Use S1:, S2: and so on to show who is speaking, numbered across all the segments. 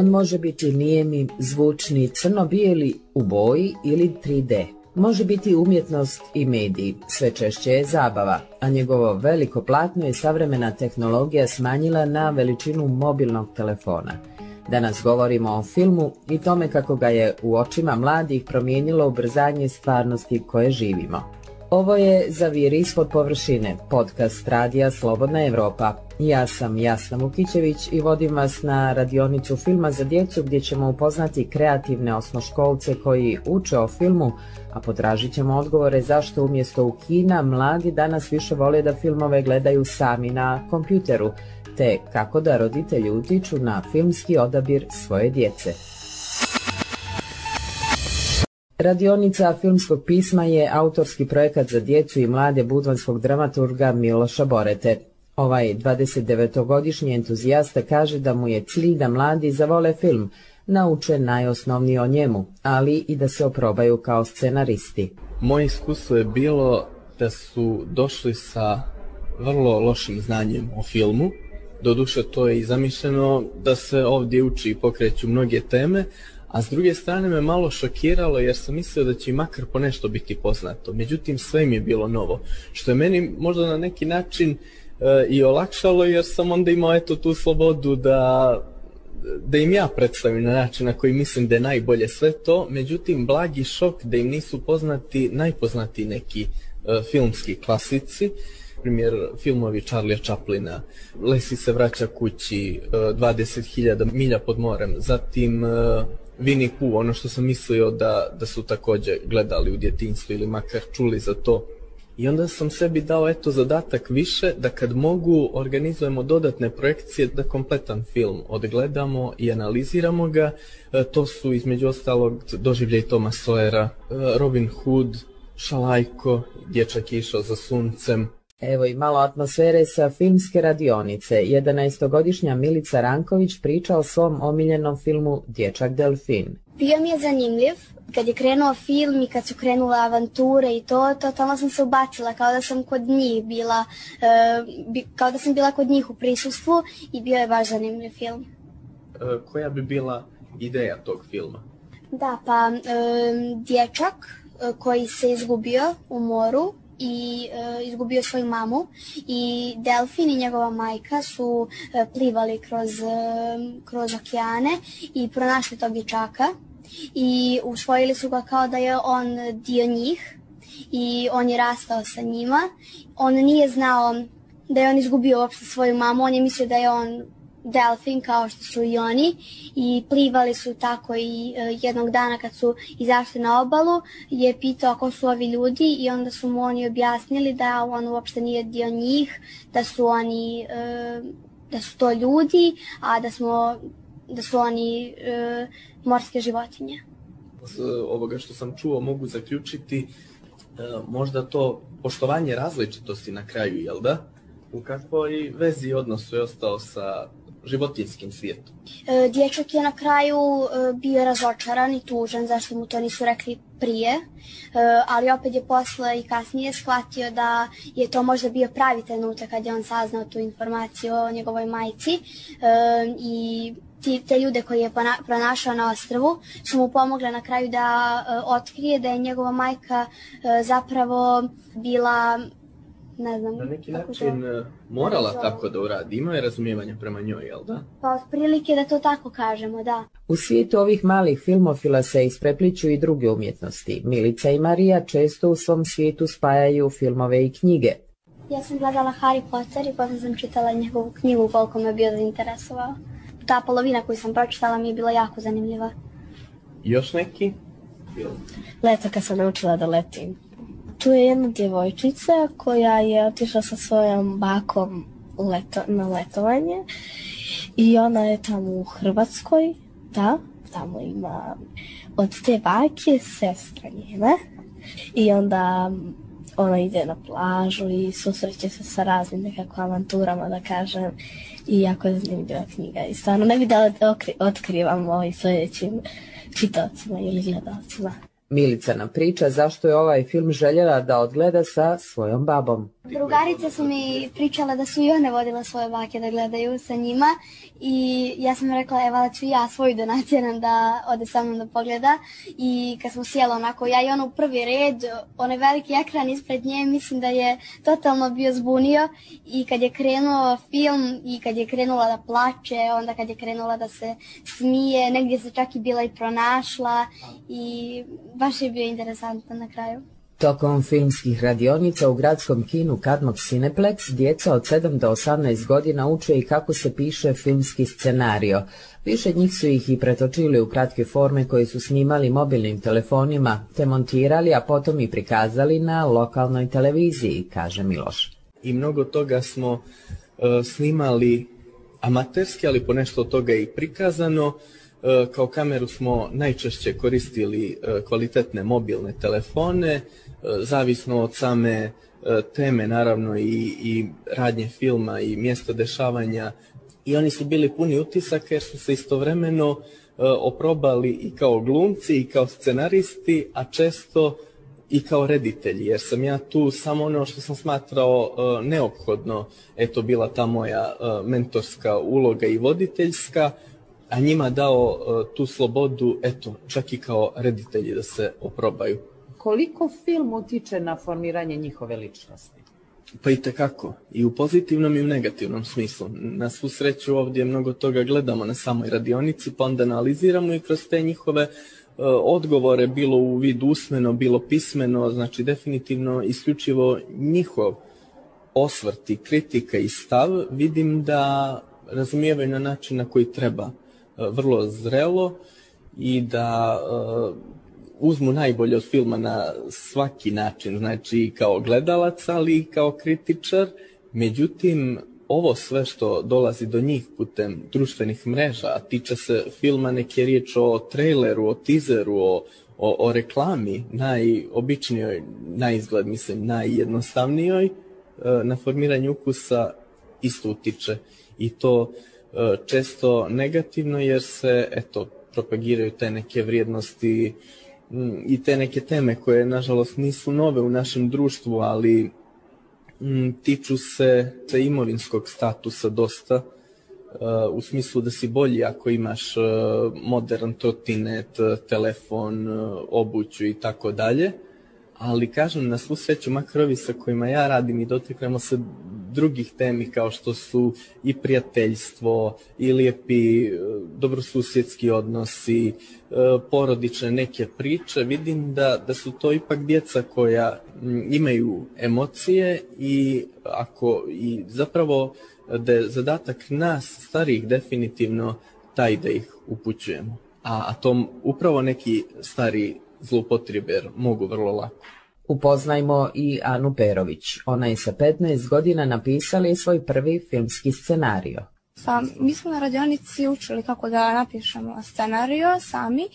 S1: On može biti nijemi, zvučni, crno-bijeli, u boji ili 3D. Može biti umjetnost i mediji, sve češće je zabava, a njegovo veliko platno je savremena tehnologija smanjila na veličinu mobilnog telefona. Danas govorimo o filmu i tome kako ga je u očima mladih promijenilo ubrzanje stvarnosti koje živimo. Ovo je Zavir ispod površine, podcast radija Slobodna Europa. Ja sam Jasna Vukićević i vodim vas na radionicu filma za djecu gdje ćemo upoznati kreativne osnoškolce koji uče o filmu, a potražit ćemo odgovore zašto umjesto u kina mladi danas više vole da filmove gledaju sami na kompjuteru, te kako da roditelji utiču na filmski odabir svoje djece. Radionica filmskog pisma je autorski projekat za djecu i mlade budvanskog dramaturga Miloša Borete. Ovaj 29-godišnji entuzijasta kaže da mu je cilj da mladi zavole film, nauče najosnovnije o njemu, ali i da se oprobaju kao scenaristi.
S2: Moje iskustvo je bilo da su došli sa vrlo lošim znanjem o filmu, doduše to je i zamišljeno da se ovdje uči i pokreću mnoge teme, a s druge strane me malo šokiralo jer sam mislio da će makar po nešto biti poznato. Međutim, sve mi je bilo novo, što je meni možda na neki način e, i olakšalo jer sam onda imao eto tu slobodu da da im ja predstavim na način na koji mislim da je najbolje sve to, međutim blagi šok da im nisu poznati najpoznatiji neki e, filmski klasici, primjer filmovi Charlie Chaplina, Lesi se vraća kući, 20.000 e, milja pod morem, zatim Winnie Pooh, ono što sam mislio da, da su također gledali u djetinstvu ili makar čuli za to. I onda sam sebi dao eto zadatak više da kad mogu organizujemo dodatne projekcije da kompletan film odgledamo i analiziramo ga. E, to su između ostalog doživljaj Toma Sawyera, e, Robin Hood, Šalajko, Dječak je išao za suncem,
S1: Evo i malo atmosfere sa filmske radionice. 11-godišnja Milica Ranković priča o svom omiljenom filmu Dječak Delfin.
S3: Bio mi je zanimljiv. Kad je krenuo film i kad su krenule avanture i to, totalno sam se ubacila kao da sam kod njih bila, e, kao da sam bila kod njih u prisustvu i bio je baš zanimljiv film.
S2: E, koja bi bila ideja tog filma?
S3: Da, pa e, dječak koji se izgubio u moru i e, izgubio svoju mamu. I Delfin i njegova majka su e, plivali kroz, e, kroz okeane i pronašli tog dječaka. I usvojili su ga kao da je on dio njih. I on je rastao sa njima. On nije znao da je on izgubio uopšte svoju mamu, on je mislio da je on delfin kao što su i oni i plivali su tako i e, jednog dana kad su izašli na obalu je pitao ko su ovi ljudi i onda su mu oni objasnili da on uopšte nije dio njih, da su oni e, da su to ljudi, a da smo da su oni e, morske životinje.
S2: Z ovoga što sam čuo mogu zaključiti možda to poštovanje različitosti na kraju, jel da? U kakvoj vezi odnosu je ostao sa životinskim svijetom.
S3: E, dječak je na kraju e, bio razočaran i tužan zašto mu to nisu rekli prije, e, ali opet je posle i kasnije shvatio da je to možda bio pravi trenutak kad je on saznao tu informaciju o njegovoj majci i ti, te ljude koje je pronašao na ostrvu su mu pomogle na kraju da otkrije da je njegova majka zapravo bila ne znam.
S2: Na neki način. E, morala tako da uradi, ima je razumijevanja prema njoj, jel da?
S3: Pa otprilike da to tako kažemo, da.
S1: U svijetu ovih malih filmofila se isprepliču i druge umjetnosti. Milica i Marija često u svom svijetu spajaju filmove i knjige.
S3: Ja sam gledala Harry Potter i potom sam čitala njegovu knjigu koliko me bio zainteresovao. Ta polovina koju sam pročitala mi je bila jako zanimljiva.
S2: Još neki?
S4: Leto kad sam naučila da letim. Tu je jedna djevojčica koja je otišla sa svojom bakom leto, na letovanje i ona je tamo u Hrvatskoj, da, tamo ima od te bake sestra njena i onda ona ide na plažu i susreće se sa raznim nekakvim avanturama, da kažem, i jako je zanimljiva knjiga. I stvarno ne bi da otkri, otkrivam ovim sljedećim čitavcima ili gledalcima.
S1: Milica nam priča zašto je ovaj film željela da odgleda sa svojom babom.
S3: Drugarice su mi pričale da su i one vodile svoje bake da gledaju sa njima i ja sam rekla evo da ću ja svoju donaciju da ode sa mnom da pogleda i kad smo sjela onako ja i ono u prvi red, onaj veliki ekran ispred nje mislim da je totalno bio zbunio i kad je krenuo film i kad je krenula da plače, onda kad je krenula da se smije, negdje se čak i bila i pronašla i baš je bio interesantan na kraju.
S1: Tokom filmskih radionica u gradskom kinu Kadmog Cineplex djeca od 7 do 18 godina uče i kako se piše filmski scenario. Više njih su ih i pretočili u kratke forme koje su snimali mobilnim telefonima, te montirali, a potom i prikazali na lokalnoj televiziji, kaže Miloš.
S2: I mnogo toga smo uh, snimali amaterski, ali po nešto od toga i prikazano. E, kao kameru smo najčešće koristili e, kvalitetne mobilne telefone, e, zavisno od same teme naravno i, i radnje filma i mjesta dešavanja. I oni su bili puni utisaka jer su se istovremeno oprobali i kao glumci i kao scenaristi, a često i kao reditelji, jer sam ja tu samo ono što sam smatrao neophodno, eto bila ta moja mentorska uloga i voditeljska, a njima dao uh, tu slobodu, eto, čak i kao reditelji da se oprobaju.
S5: Koliko film utiče na formiranje njihove ličnosti?
S2: Pa i tekako. I u pozitivnom i u negativnom smislu. Na svu sreću ovdje mnogo toga gledamo na samoj radionici, pa onda analiziramo i kroz te njihove uh, odgovore, bilo u vidu usmeno, bilo pismeno, znači definitivno isključivo njihov osvrt i kritika i stav, vidim da razumijevaju na način na koji treba vrlo zrelo i da uh, uzmu najbolje od filma na svaki način, znači kao gledalac, ali i kao kritičar. Međutim, ovo sve što dolazi do njih putem društvenih mreža, a tiče se filma, neke riječ o traileru, o teaseru, o, o, o reklami, najobičnijoj, na izgled, mislim, najjednostavnijoj, na formiranje ukusa isto utiče. I to E, često negativno jer se eto propagiraju te neke vrijednosti i te neke teme koje nažalost nisu nove u našem društvu, ali tiču se, se imovinskog statusa dosta uh, u smislu da si bolji ako imaš uh, modern trotinet, telefon, obuću i tako dalje ali kažem, na svu sreću, makar ovi sa kojima ja radim i dotiknemo se drugih temi kao što su i prijateljstvo, i lijepi e, dobrosusjedski odnosi, e, porodične neke priče, vidim da, da su to ipak djeca koja imaju emocije i ako i zapravo da je zadatak nas starih definitivno taj da ih upućujemo. A, a to upravo neki stari zloupotrebe jer mogu vrlo lako.
S1: Upoznajmo i Anu Perović. Ona je sa 15 godina napisala svoj prvi filmski scenario.
S6: Pa, mi smo na radionici učili kako da napišemo scenario sami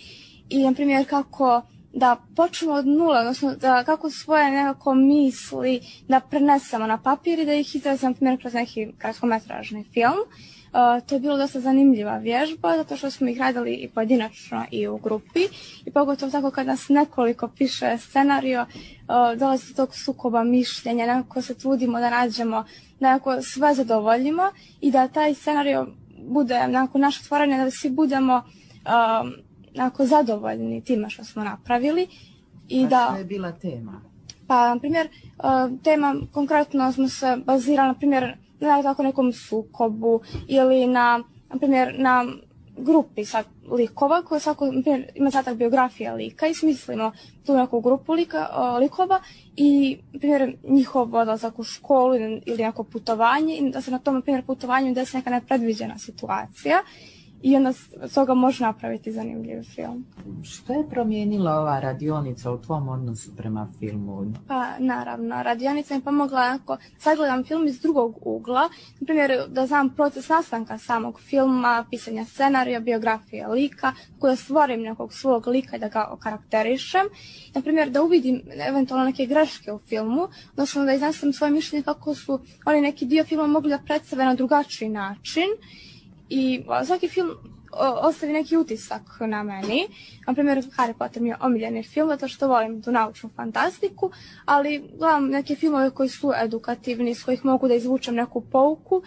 S6: i, na primjer, kako da počnemo od nula, odnosno da kako svoje nekako misli da prenesemo na papir i da ih izrazimo, primjer, kroz neki kratkometražni film. Uh, to je bilo dosta zanimljiva vježba, zato što smo ih radili i pojedinačno i u grupi. I pogotovo tako kad nas nekoliko piše scenario, uh, dolazi do tog sukoba mišljenja, nekako se trudimo da nađemo, nekako sve zadovoljimo i da taj scenario bude nekako naše otvaranje, da svi budemo um, nekako zadovoljni time što smo napravili.
S5: I A da, što je bila tema?
S6: Pa, na primjer, uh, tema konkretno smo se bazirali, na primjer, na tako nekom sukobu ili na, na primjer, na grupi sad likova koja svako, primjer, ima zatak biografija lika i smislimo tu neku grupu lika, o, likova i, primjer, njihov odlazak u školu ili neko putovanje i da se na tom, primjer, putovanju desi neka nepredviđena situacija i onda s toga može napraviti zanimljiv film.
S5: Što je promijenila ova radionica u tvom odnosu prema filmu?
S6: Pa naravno, radionica mi pomogla ako sagledam film iz drugog ugla, na primjer da znam proces nastanka samog filma, pisanja scenarija, biografije lika, koja stvorim nekog svog lika i da ga okarakterišem, na primjer da uvidim eventualno neke greške u filmu, odnosno da iznesem svoje mišljenje kako su oni neki dio filma mogli da predstave na drugačiji način i svaki film ostavi neki utisak na meni. Na primjer, Harry Potter mi je omiljeni film, zato što volim tu naučnu fantastiku, ali gledam neke filmove koji su edukativni, s kojih mogu da izvučem neku pouku.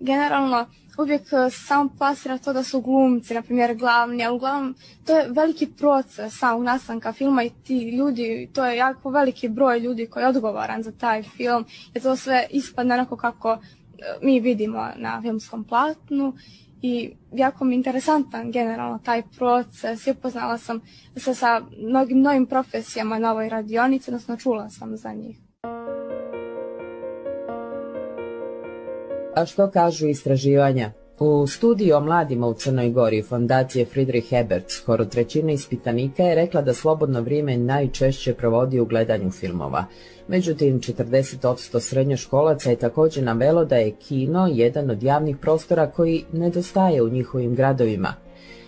S6: Generalno, uvijek e, samo pasira to da su glumci, na primjer, glavni, ali uglavnom to je veliki proces samog nastanka filma i ti ljudi, to je jako veliki broj ljudi koji je odgovoran za taj film, jer to sve ispadne onako kako mi vidimo na filmskom platnu i jako mi interesantan generalno taj proces upoznala sam se sa mnogim novim profesijama na ovoj radionici, odnosno čula sam za njih.
S1: A što kažu istraživanja? U studiju o mladima u Crnoj Gori fondacije Friedrich Hebert skoro trećina ispitanika je rekla da slobodno vrijeme najčešće provodi u gledanju filmova. Međutim, 40% srednjoškolaca je također navelo da je kino jedan od javnih prostora koji nedostaje u njihovim gradovima.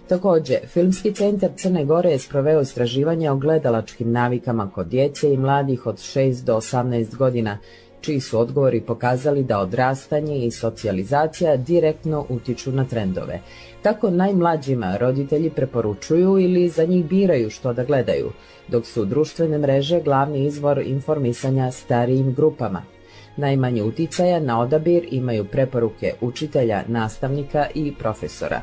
S1: Također, Filmski centar Crne Gore je sproveo istraživanje o gledalačkim navikama kod djece i mladih od 6 do 18 godina, čiji su odgovori pokazali da odrastanje i socijalizacija direktno utiču na trendove. Tako najmlađima roditelji preporučuju ili za njih biraju što da gledaju, dok su društvene mreže glavni izvor informisanja starijim grupama. Najmanje uticaja na odabir imaju preporuke učitelja, nastavnika i profesora.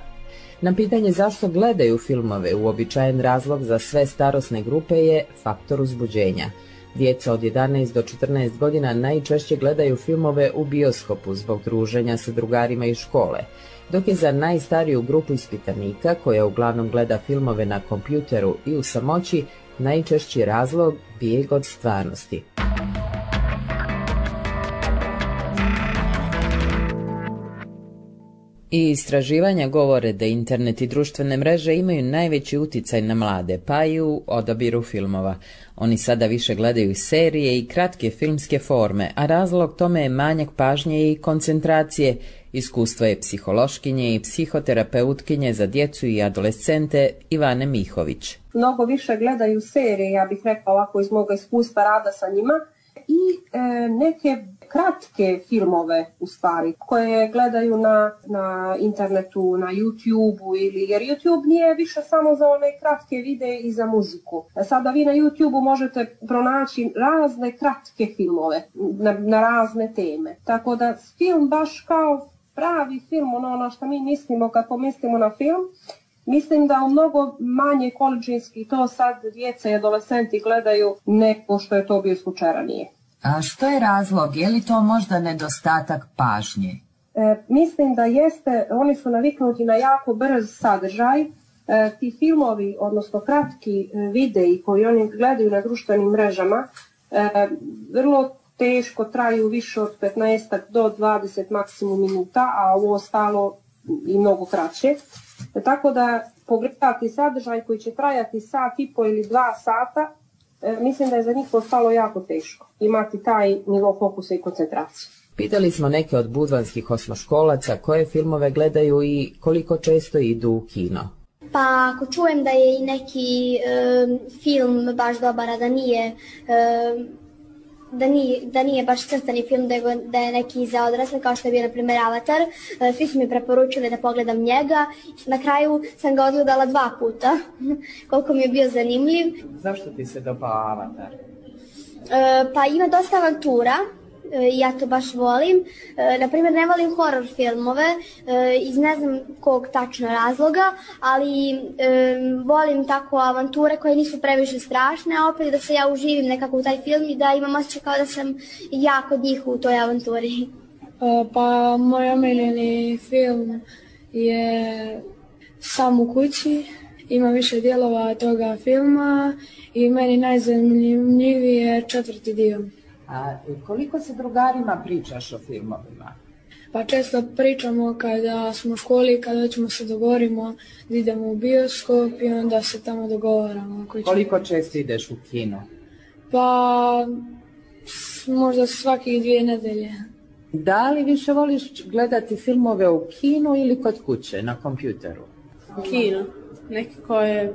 S1: Na pitanje zašto gledaju filmove, uobičajen razlog za sve starosne grupe je faktor uzbuđenja – Djeca od 11 do 14 godina najčešće gledaju filmove u bioskopu zbog druženja sa drugarima iz škole, dok je za najstariju grupu ispitanika, koja uglavnom gleda filmove na kompjuteru i u samoći, najčešći razlog bijeg od stvarnosti. I istraživanja govore da internet i društvene mreže imaju najveći utjecaj na mlade, pa i u odabiru filmova. Oni sada više gledaju serije i kratke filmske forme, a razlog tome je manjak pažnje i koncentracije. Iskustvo je psihološkinje i psihoterapeutkinje za djecu i adolescente Ivane Mihović.
S7: Mnogo više gledaju serije, ja bih rekla ovako iz moga iskustva rada sa njima, i e, neke kratke filmove u stvari koje gledaju na, na internetu, na YouTube-u ili jer YouTube nije više samo za one kratke videe i za muziku. E, sada vi na YouTube-u možete pronaći razne kratke filmove na, na razne teme. Tako da film baš kao pravi film, ono, ono što mi mislimo kad pomislimo na film, Mislim da u mnogo manje količinski to sad djeca i adolescenti gledaju neko što je to bio slučaj ranije.
S1: A što je razlog? Je li to možda nedostatak pažnje?
S7: E, mislim da jeste, oni su naviknuti na jako brz sadržaj. E, ti filmovi, odnosno kratki e, videi koji oni gledaju na društvenim mrežama, e, vrlo teško traju više od 15 do 20 maksimum minuta, a ovo ostalo i mnogo kraće. E, tako da pogledati sadržaj koji će trajati sat i po ili dva sata, E, mislim da je za njih postalo jako teško imati taj nivo fokusa i koncentracije.
S1: Pitali smo neke od budvanskih osmoškolaca koje filmove gledaju i koliko često idu u kino.
S3: Pa ako čujem da je i neki e, film baš dobar, a da nije e, da nije, da nije baš crtani film, da, da je neki za odrasle, kao što je bio, na primjer, Avatar. E, svi su mi preporučili da pogledam njega. Na kraju sam ga odgledala dva puta, koliko mi je bio zanimljiv.
S1: Zašto ti se dopao Avatar?
S3: E, pa ima dosta avantura, ja to baš volim. E, na primjer, ne volim horror filmove e, iz ne znam kog tačno razloga, ali volim tako avanture koje nisu previše strašne, a opet da se ja uživim nekako u taj film i da imam osjećaj kao da sam ja kod njih u toj avanturi.
S6: Pa moj omiljeni film je Sam u kući, ima više dijelova toga filma i meni najzanimljiviji je četvrti dio.
S1: A koliko se drugarima pričaš o filmovima?
S6: Pa često pričamo kada smo u školi, kada ćemo se dogovorimo da idemo u bioskop i onda se tamo dogovaramo.
S1: Koliko često ideš u kino?
S6: Pa možda svakih dvije nedelje.
S1: Da li više voliš gledati filmove u kinu ili kod kuće, na kompjuteru?
S6: Kino. Nekako je,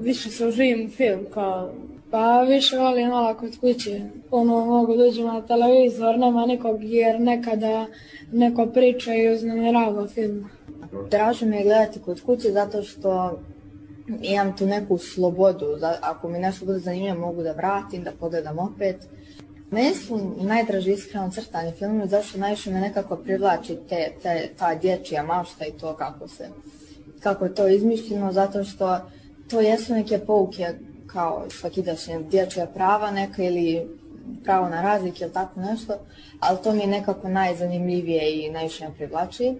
S6: više se uživim film kao
S8: Pa više volim malo kod kuće. Ono, mogu dođu na televizor, nema nikog jer nekada neko priča i uznemirava film.
S9: Draže mi je gledati kod kuće zato što imam tu neku slobodu. Ako mi nešto bude zanimljivo mogu da vratim, da pogledam opet. Meni su najdraži iskreno crtani filmovi, zašto najviše me nekako privlači te, te, ta dječja mašta i to kako se kako je to izmišljeno, zato što to jesu neke pouke kao svakidašnje dječja prava neka ili pravo na razlik ili tako nešto, ali to mi je nekako najzanimljivije i najviše me privlači.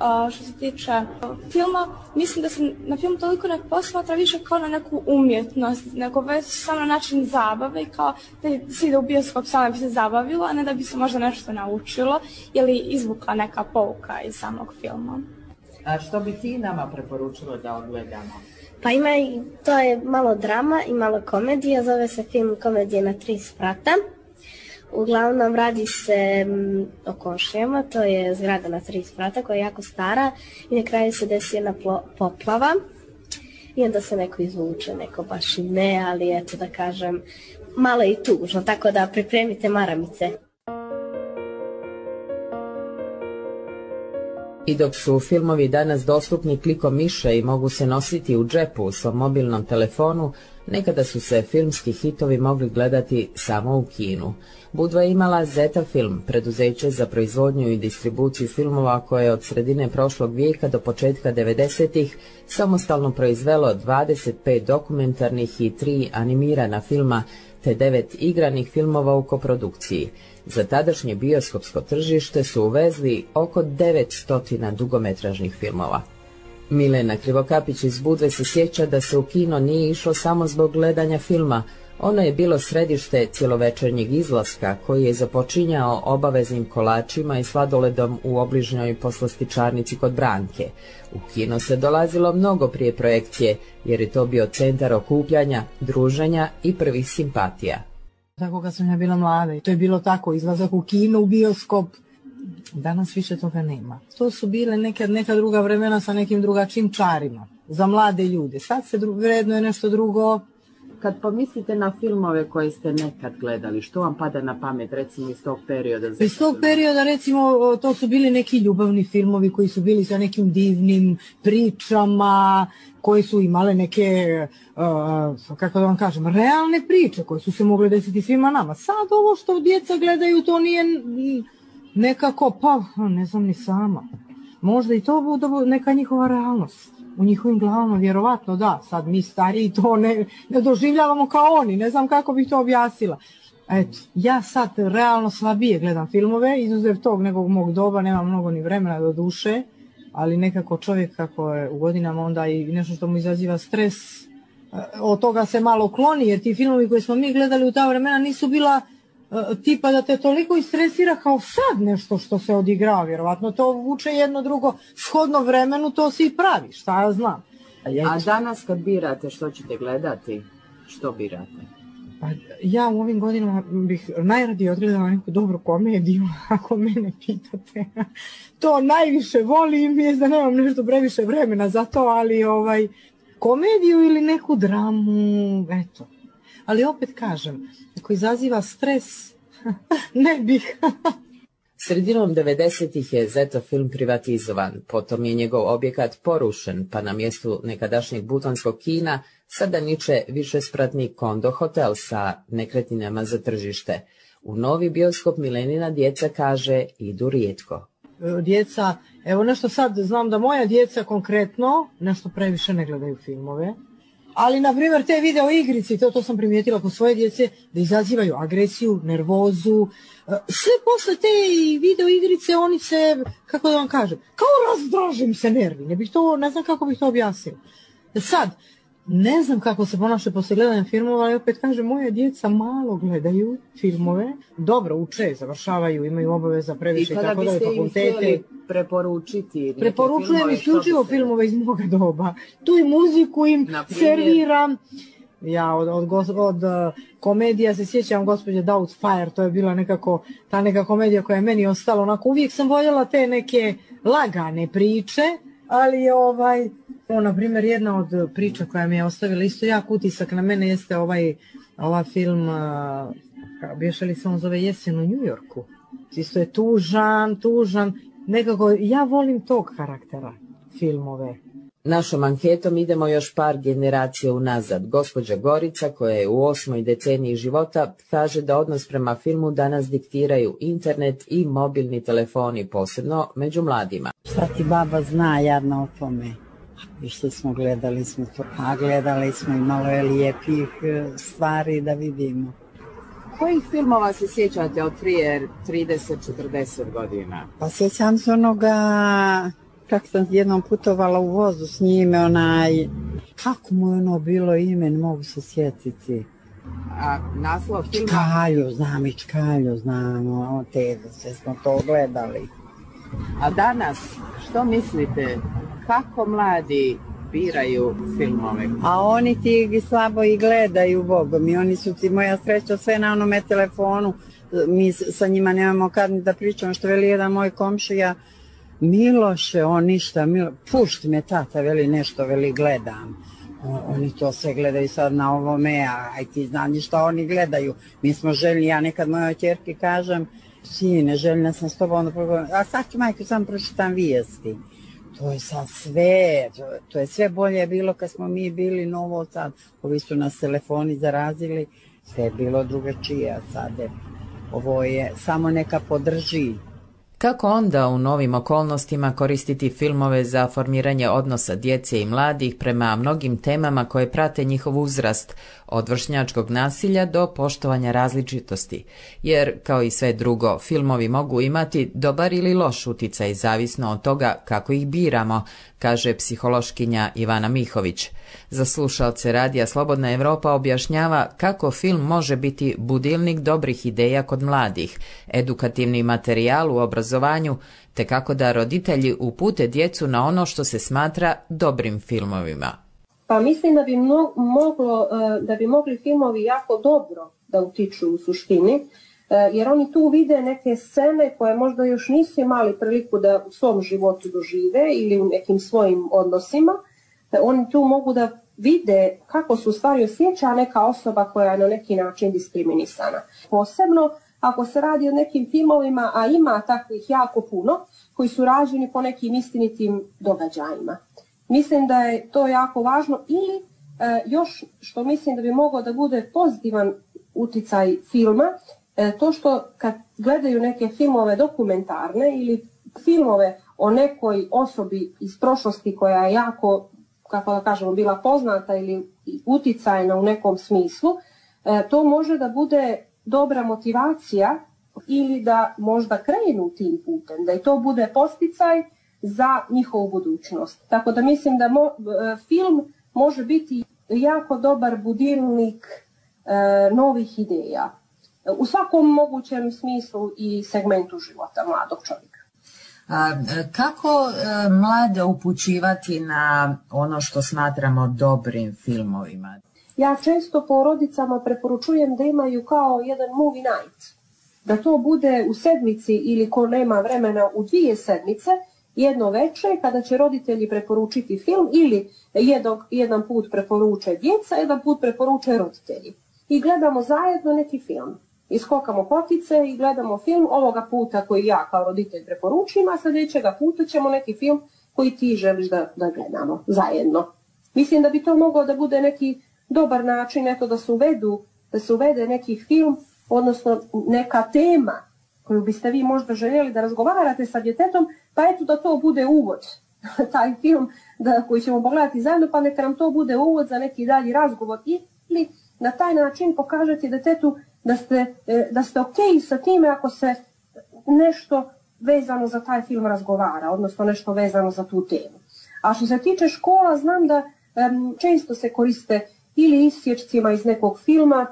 S6: A, što se tiče filma, mislim da se na film toliko ne posmatra više kao na neku umjetnost, nego već samo na način zabave i kao da se ide u bioskop samo da bi se zabavilo, a ne da bi se možda nešto naučilo ili izvukla neka pouka iz samog filma.
S5: A što bi ti nama preporučila da odgledamo?
S4: Pa ima i, to je malo drama i malo komedija, zove se film Komedije na tri sprata. Uglavnom radi se m, o košijama, to je zgrada na tri sprata koja je jako stara i na kraju se desi jedna poplava i onda se neko izvuče, neko baš i ne, ali eto da kažem, malo i tužno, tako da pripremite maramice.
S1: I dok su filmovi danas dostupni klikom miše i mogu se nositi u džepu u svom mobilnom telefonu, nekada su se filmski hitovi mogli gledati samo u kinu. Budva je imala Zeta Film, preduzeće za proizvodnju i distribuciju filmova koje je od sredine prošlog vijeka do početka 90-ih samostalno proizvelo 25 dokumentarnih i 3 animirana filma te devet igranih filmova u koprodukciji. Za tadašnje bioskopsko tržište su uvezli oko 900 dugometražnih filmova. Milena Krivokapić iz Budve se sjeća da se u kino nije išlo samo zbog gledanja filma, ono je bilo središte cjelovečernjeg izlaska koji je započinjao obaveznim kolačima i sladoledom u obližnjoj poslastičarnici kod Branke. U kino se dolazilo mnogo prije projekcije jer je to bio centar okupljanja, druženja i prvih simpatija.
S10: Tako kad sam ja bila mlada i to je bilo tako, izlazak u kino, u bioskop, danas više toga nema. To su bile neka, neka druga vremena sa nekim drugačijim čarima za mlade ljude. Sad se vredno je nešto drugo,
S5: kad pomislite na filmove koje ste nekad gledali, što vam pada na pamet recimo iz tog perioda?
S10: Iz tog perioda recimo to su bili neki ljubavni filmovi koji su bili sa nekim divnim pričama, koji su imale neke, uh, kako da vam kažem, realne priče koje su se mogle desiti svima nama. Sad ovo što djeca gledaju to nije nekako, pa ne znam ni sama. Možda i to bude neka njihova realnost u njihovim glavama, vjerovatno da, sad mi stariji to ne, ne doživljavamo kao oni, ne znam kako bih to objasnila. Eto, ja sad realno slabije gledam filmove, izuzev tog nekog mog doba, nemam mnogo ni vremena do duše, ali nekako čovjek kako je u godinama onda i nešto što mu izaziva stres, e, od toga se malo kloni, jer ti filmovi koje smo mi gledali u ta vremena nisu bila tipa da te toliko istresira kao sad nešto što se odigrava, vjerovatno to vuče jedno drugo shodno vremenu, to se i pravi, šta ja znam.
S5: A danas kad birate što ćete gledati, što birate?
S10: Pa ja u ovim godinama bih najradije odgledala neku dobru komediju, ako mene pitate. To najviše volim, je da nemam nešto previše vremena za to, ali ovaj, komediju ili neku dramu, eto. Ali opet kažem, ako izaziva stres, ne bih.
S1: Sredinom 90-ih je Zeto film privatizovan, potom je njegov objekat porušen, pa na mjestu nekadašnjeg butonskog kina sada niče višespratni kondo hotel sa nekretninama za tržište. U novi bioskop Milenina djeca kaže idu rijetko.
S10: E, djeca, evo nešto sad znam da moja djeca konkretno nešto previše ne gledaju filmove ali, na primjer, te video igrice, to, to sam primijetila kod svoje djece, da izazivaju agresiju, nervozu. E, sve posle te video igrice, oni se, kako da vam kažem, kao razdražim se nervi. Ne bih to, ne znam kako bih to objasnila. Sad, ne znam kako se ponaša posle gledanja filmova, ali opet kažem, moje djeca malo gledaju filmove, dobro uče, završavaju, imaju obaveza previše i, tako
S5: da fakultete. preporučiti
S10: Preporučujem isključivo se... filmove iz moga doba. Tu i muziku im serviram. Ja od, od, od uh, komedija se sjećam gospođe Doubtfire, to je bila nekako ta neka komedija koja je meni ostala onako, uvijek sam voljela te neke lagane priče, ali ovaj, o, na primjer, jedna od priča koja mi je ostavila isto jak utisak na mene jeste ovaj ova film, a, bješe li se on zove Jesen u Njujorku. Isto je tužan, tužan. Nekako, ja volim tog karaktera filmove.
S1: Našom anketom idemo još par generacija unazad. Gospođa Gorica, koja je u osmoj deceniji života, kaže da odnos prema filmu danas diktiraju internet i mobilni telefoni, posebno među mladima.
S11: Šta ti baba zna jadno o tome? Išli smo, gledali smo to, a gledali smo i malo je lijepih e, stvari da vidimo.
S5: Kojih filmova se sjećate od prije 30-40 godina?
S11: Pa sjećam se onoga Čak sam jednom putovala u vozu s njime, onaj... Kako mu je ono bilo ime, ne mogu se sjetiti.
S5: A naslov filma?
S11: Čkalju, znam i Čkalju, znam, o, te, sve smo to gledali.
S5: A danas, što mislite, kako mladi biraju filmove?
S11: A oni ti slabo i gledaju, bogom, i oni su ti, moja sreća, sve na onome telefonu, mi sa njima nemamo kad da pričamo, što veli jedan moj komšija, Miloše, on ništa, Milo, pušti me tata, veli nešto, veli gledam. Oni to sve gledaju sad na ovome, a aj ti znam šta oni gledaju. Mi smo željni, ja nekad mojoj čerki kažem, sine, željna sam s tobom, a sad ću majku sam pročitam vijesti. To je sad sve, to, to je sve bolje bilo kad smo mi bili novo sad. Ovi su nas telefoni zarazili, sve je bilo drugačije, a sad je, ovo je samo neka podrži
S1: kako onda u novim okolnostima koristiti filmove za formiranje odnosa djece i mladih prema mnogim temama koje prate njihov uzrast, od vršnjačkog nasilja do poštovanja različitosti, jer kao i sve drugo, filmovi mogu imati dobar ili loš uticaj zavisno od toga kako ih biramo, kaže psihološkinja Ivana Mihović. Za slušalce Radija Slobodna Europa objašnjava kako film može biti budilnik dobrih ideja kod mladih, edukativni materijal u obrazovanju, te kako da roditelji upute djecu na ono što se smatra dobrim filmovima.
S7: Pa mislim da bi, moglo, e, da bi mogli filmovi jako dobro da utiču u suštini, e, jer oni tu vide neke scene koje možda još nisu imali priliku da u svom životu dožive ili u nekim svojim odnosima. E, oni tu mogu da vide kako su stvari osjeća neka osoba koja je na neki način diskriminisana. Posebno ako se radi o nekim filmovima, a ima takvih jako puno, koji su rađeni po nekim istinitim događajima. Mislim da je to jako važno ili e, još što mislim da bi mogao da bude pozitivan uticaj filma, e, to što kad gledaju neke filmove dokumentarne ili filmove o nekoj osobi iz prošlosti koja je jako, kako da kažemo, bila poznata ili uticajna u nekom smislu, e, to može da bude dobra motivacija ili da možda krenu tim putem, da i to bude posticaj za njihovu budućnost. Tako da mislim da mo, e, film može biti jako dobar budilnik e, novih ideja u svakom mogućem smislu i segmentu života mladog čovjeka.
S1: A, kako e, mlade upućivati na ono što smatramo dobrim filmovima?
S7: Ja često porodicama preporučujem da imaju kao jedan movie night. Da to bude u sedmici ili ko nema vremena u dvije sedmice, jedno veče kada će roditelji preporučiti film ili jednog, jedan put preporuče djeca, jedan put preporuče roditelji. I gledamo zajedno neki film. Iskokamo potice i gledamo film ovoga puta koji ja kao roditelj preporučim, a sljedećega puta ćemo neki film koji ti želiš da, da gledamo zajedno. Mislim da bi to moglo da bude neki dobar način eto, da se uvedu, da se uvede neki film, odnosno neka tema koju biste vi možda željeli da razgovarate sa djetetom, pa eto da to bude uvod, taj film da, koji ćemo pogledati zajedno, pa neka nam to bude uvod za neki dalji razgovor ili na taj način pokažete djetetu da ste, e, da ste ok sa time ako se nešto vezano za taj film razgovara, odnosno nešto vezano za tu temu. A što se tiče škola, znam da um, često se koriste ili isječcima iz nekog filma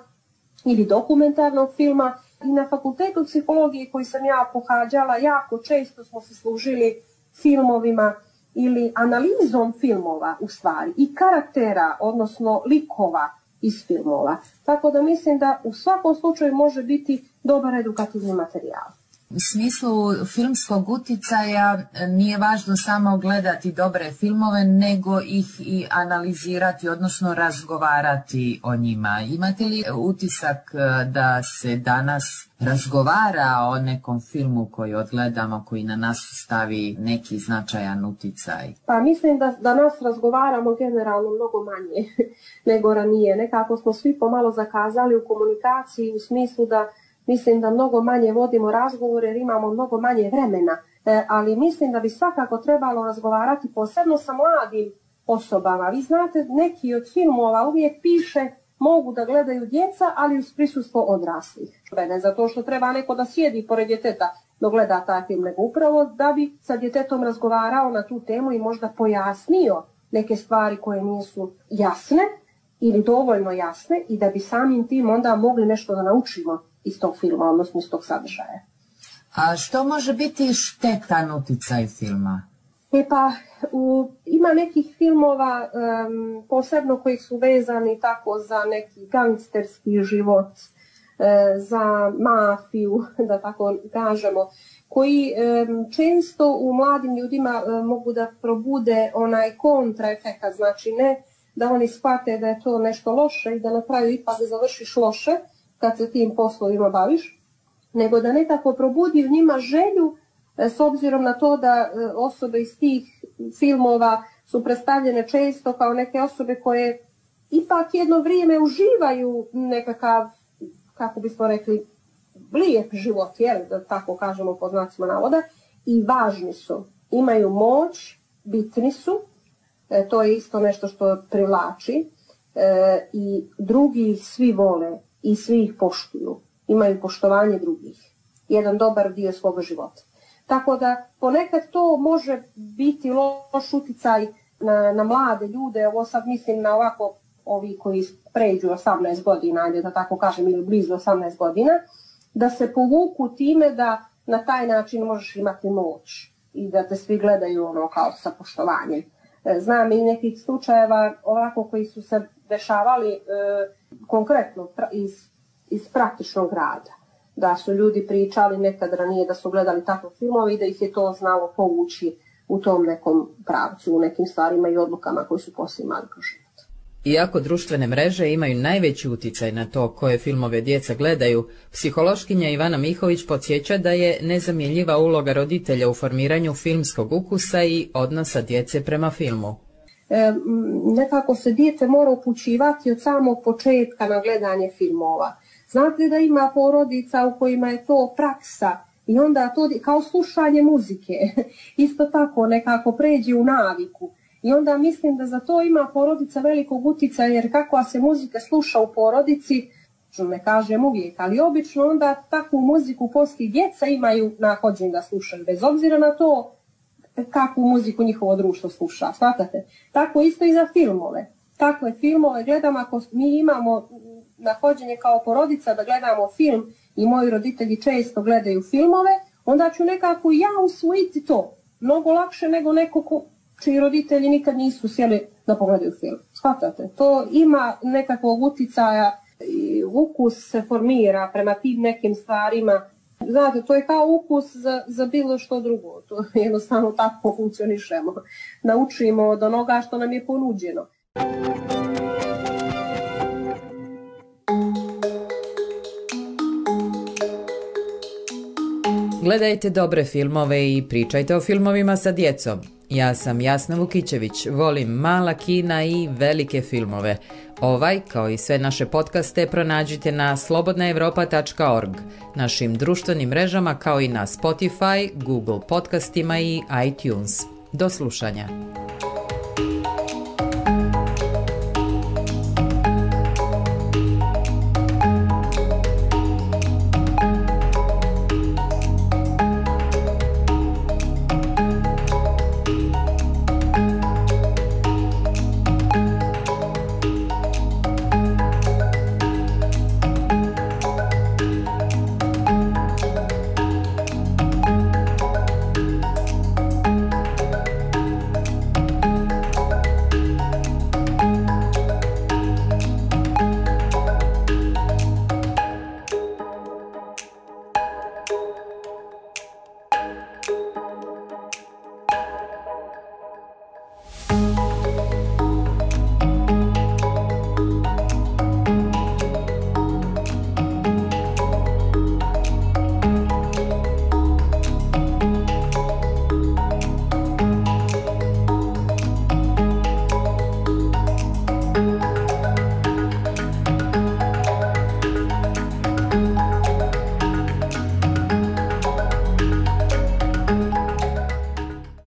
S7: ili dokumentarnog filma i na fakultetu psihologije koji sam ja pohađala jako često smo se služili filmovima ili analizom filmova u stvari i karaktera, odnosno likova iz filmova. Tako da mislim da u svakom slučaju može biti dobar edukativni materijal.
S1: Smislu filmskog uticaja nije važno samo gledati dobre filmove, nego ih i analizirati, odnosno razgovarati o njima. Imate li utisak e, da se danas razgovara o nekom filmu koji odgledamo, koji na nas stavi neki značajan uticaj?
S7: Pa mislim da, da nas razgovaramo generalno mnogo manje nego ranije. Nekako smo svi pomalo zakazali u komunikaciji u smislu da mislim da mnogo manje vodimo razgovore jer imamo mnogo manje vremena. E, ali mislim da bi svakako trebalo razgovarati posebno sa mladim osobama. Vi znate, neki od filmova uvijek piše mogu da gledaju djeca, ali uz prisustvo odraslih. Ne zato što treba neko da sjedi pored djeteta dok gleda taj film, nego upravo da bi sa djetetom razgovarao na tu temu i možda pojasnio neke stvari koje nisu jasne ili dovoljno jasne i da bi samim tim onda mogli nešto da naučimo iz tog filma, odnosno iz tog sadržaja.
S1: A što može biti štetan uticaj filma?
S7: E pa, u, ima nekih filmova, posebno koji su vezani tako za neki gangsterski život, e, za mafiju, da tako kažemo, koji često u mladim ljudima e, mogu da probude onaj kontraefekat, znači ne da oni shvate da je to nešto loše i da na kraju ipak završiš loše kad se tim poslovima baviš, nego da nekako probudi u njima želju E, s obzirom na to da e, osobe iz tih filmova su predstavljene često kao neke osobe koje ipak jedno vrijeme uživaju nekakav, kako bismo rekli, lijep život, jel, da tako kažemo pod znacima navoda, i važni su. Imaju moć, bitni su, e, to je isto nešto što privlači, i drugi ih svi vole i svi ih poštuju. Imaju poštovanje drugih. Jedan dobar dio svoga života. Tako da ponekad to može biti loš uticaj na, na mlade ljude, ovo sad mislim na ovako ovi koji pređu 18 godina, ajde da tako kažem, ili blizu 18 godina, da se povuku time da na taj način možeš imati moć i da te svi gledaju ono kao sa poštovanjem. E, znam i nekih slučajeva ovako koji su se dešavali e, konkretno iz, iz praktičnog rada da su ljudi pričali nekad ranije da su gledali takve filmove i da ih je to znalo povući u tom nekom pravcu, u nekim stvarima i odlukama koji su poslije imali kroz život.
S1: Iako društvene mreže imaju najveći utjecaj na to koje filmove djeca gledaju, psihološkinja Ivana Mihović podsjeća da je nezamjenjiva uloga roditelja u formiranju filmskog ukusa i odnosa djece prema filmu.
S7: E, nekako se dijete mora upućivati od samog početka na gledanje filmova. Znate da ima porodica u kojima je to praksa i onda to kao slušanje muzike. Isto tako nekako pređe u naviku. I onda mislim da za to ima porodica velikog utjecaja jer kakva se muzika sluša u porodici, ne kažem uvijek, ali obično onda takvu muziku poslije djeca imaju nahođen da slušaju, bez obzira na to kakvu muziku njihovo društvo sluša, shvatate? Tako isto i za filmove. Takve filmove gledam ako mi imamo nahođenje kao porodica da gledamo film i moji roditelji često gledaju filmove, onda ću nekako ja usvojiti to. Mnogo lakše nego neko ko, čiji roditelji nikad nisu sjeli da pogledaju film. Shvatate? To ima nekakvog uticaja ukus se formira prema tim nekim stvarima. Znate, to je kao ukus za, za bilo što drugo. To jednostavno tako funkcionišemo. Naučimo od onoga što nam je ponuđeno.
S1: Gledajte dobre filmove i pričajte o filmovima sa djecom. Ja sam Jasna Vukićević, volim mala kina i velike filmove. Ovaj, kao i sve naše podcaste, pronađite na slobodnaevropa.org, našim društvenim mrežama kao i na Spotify, Google podcastima i iTunes. Do slušanja.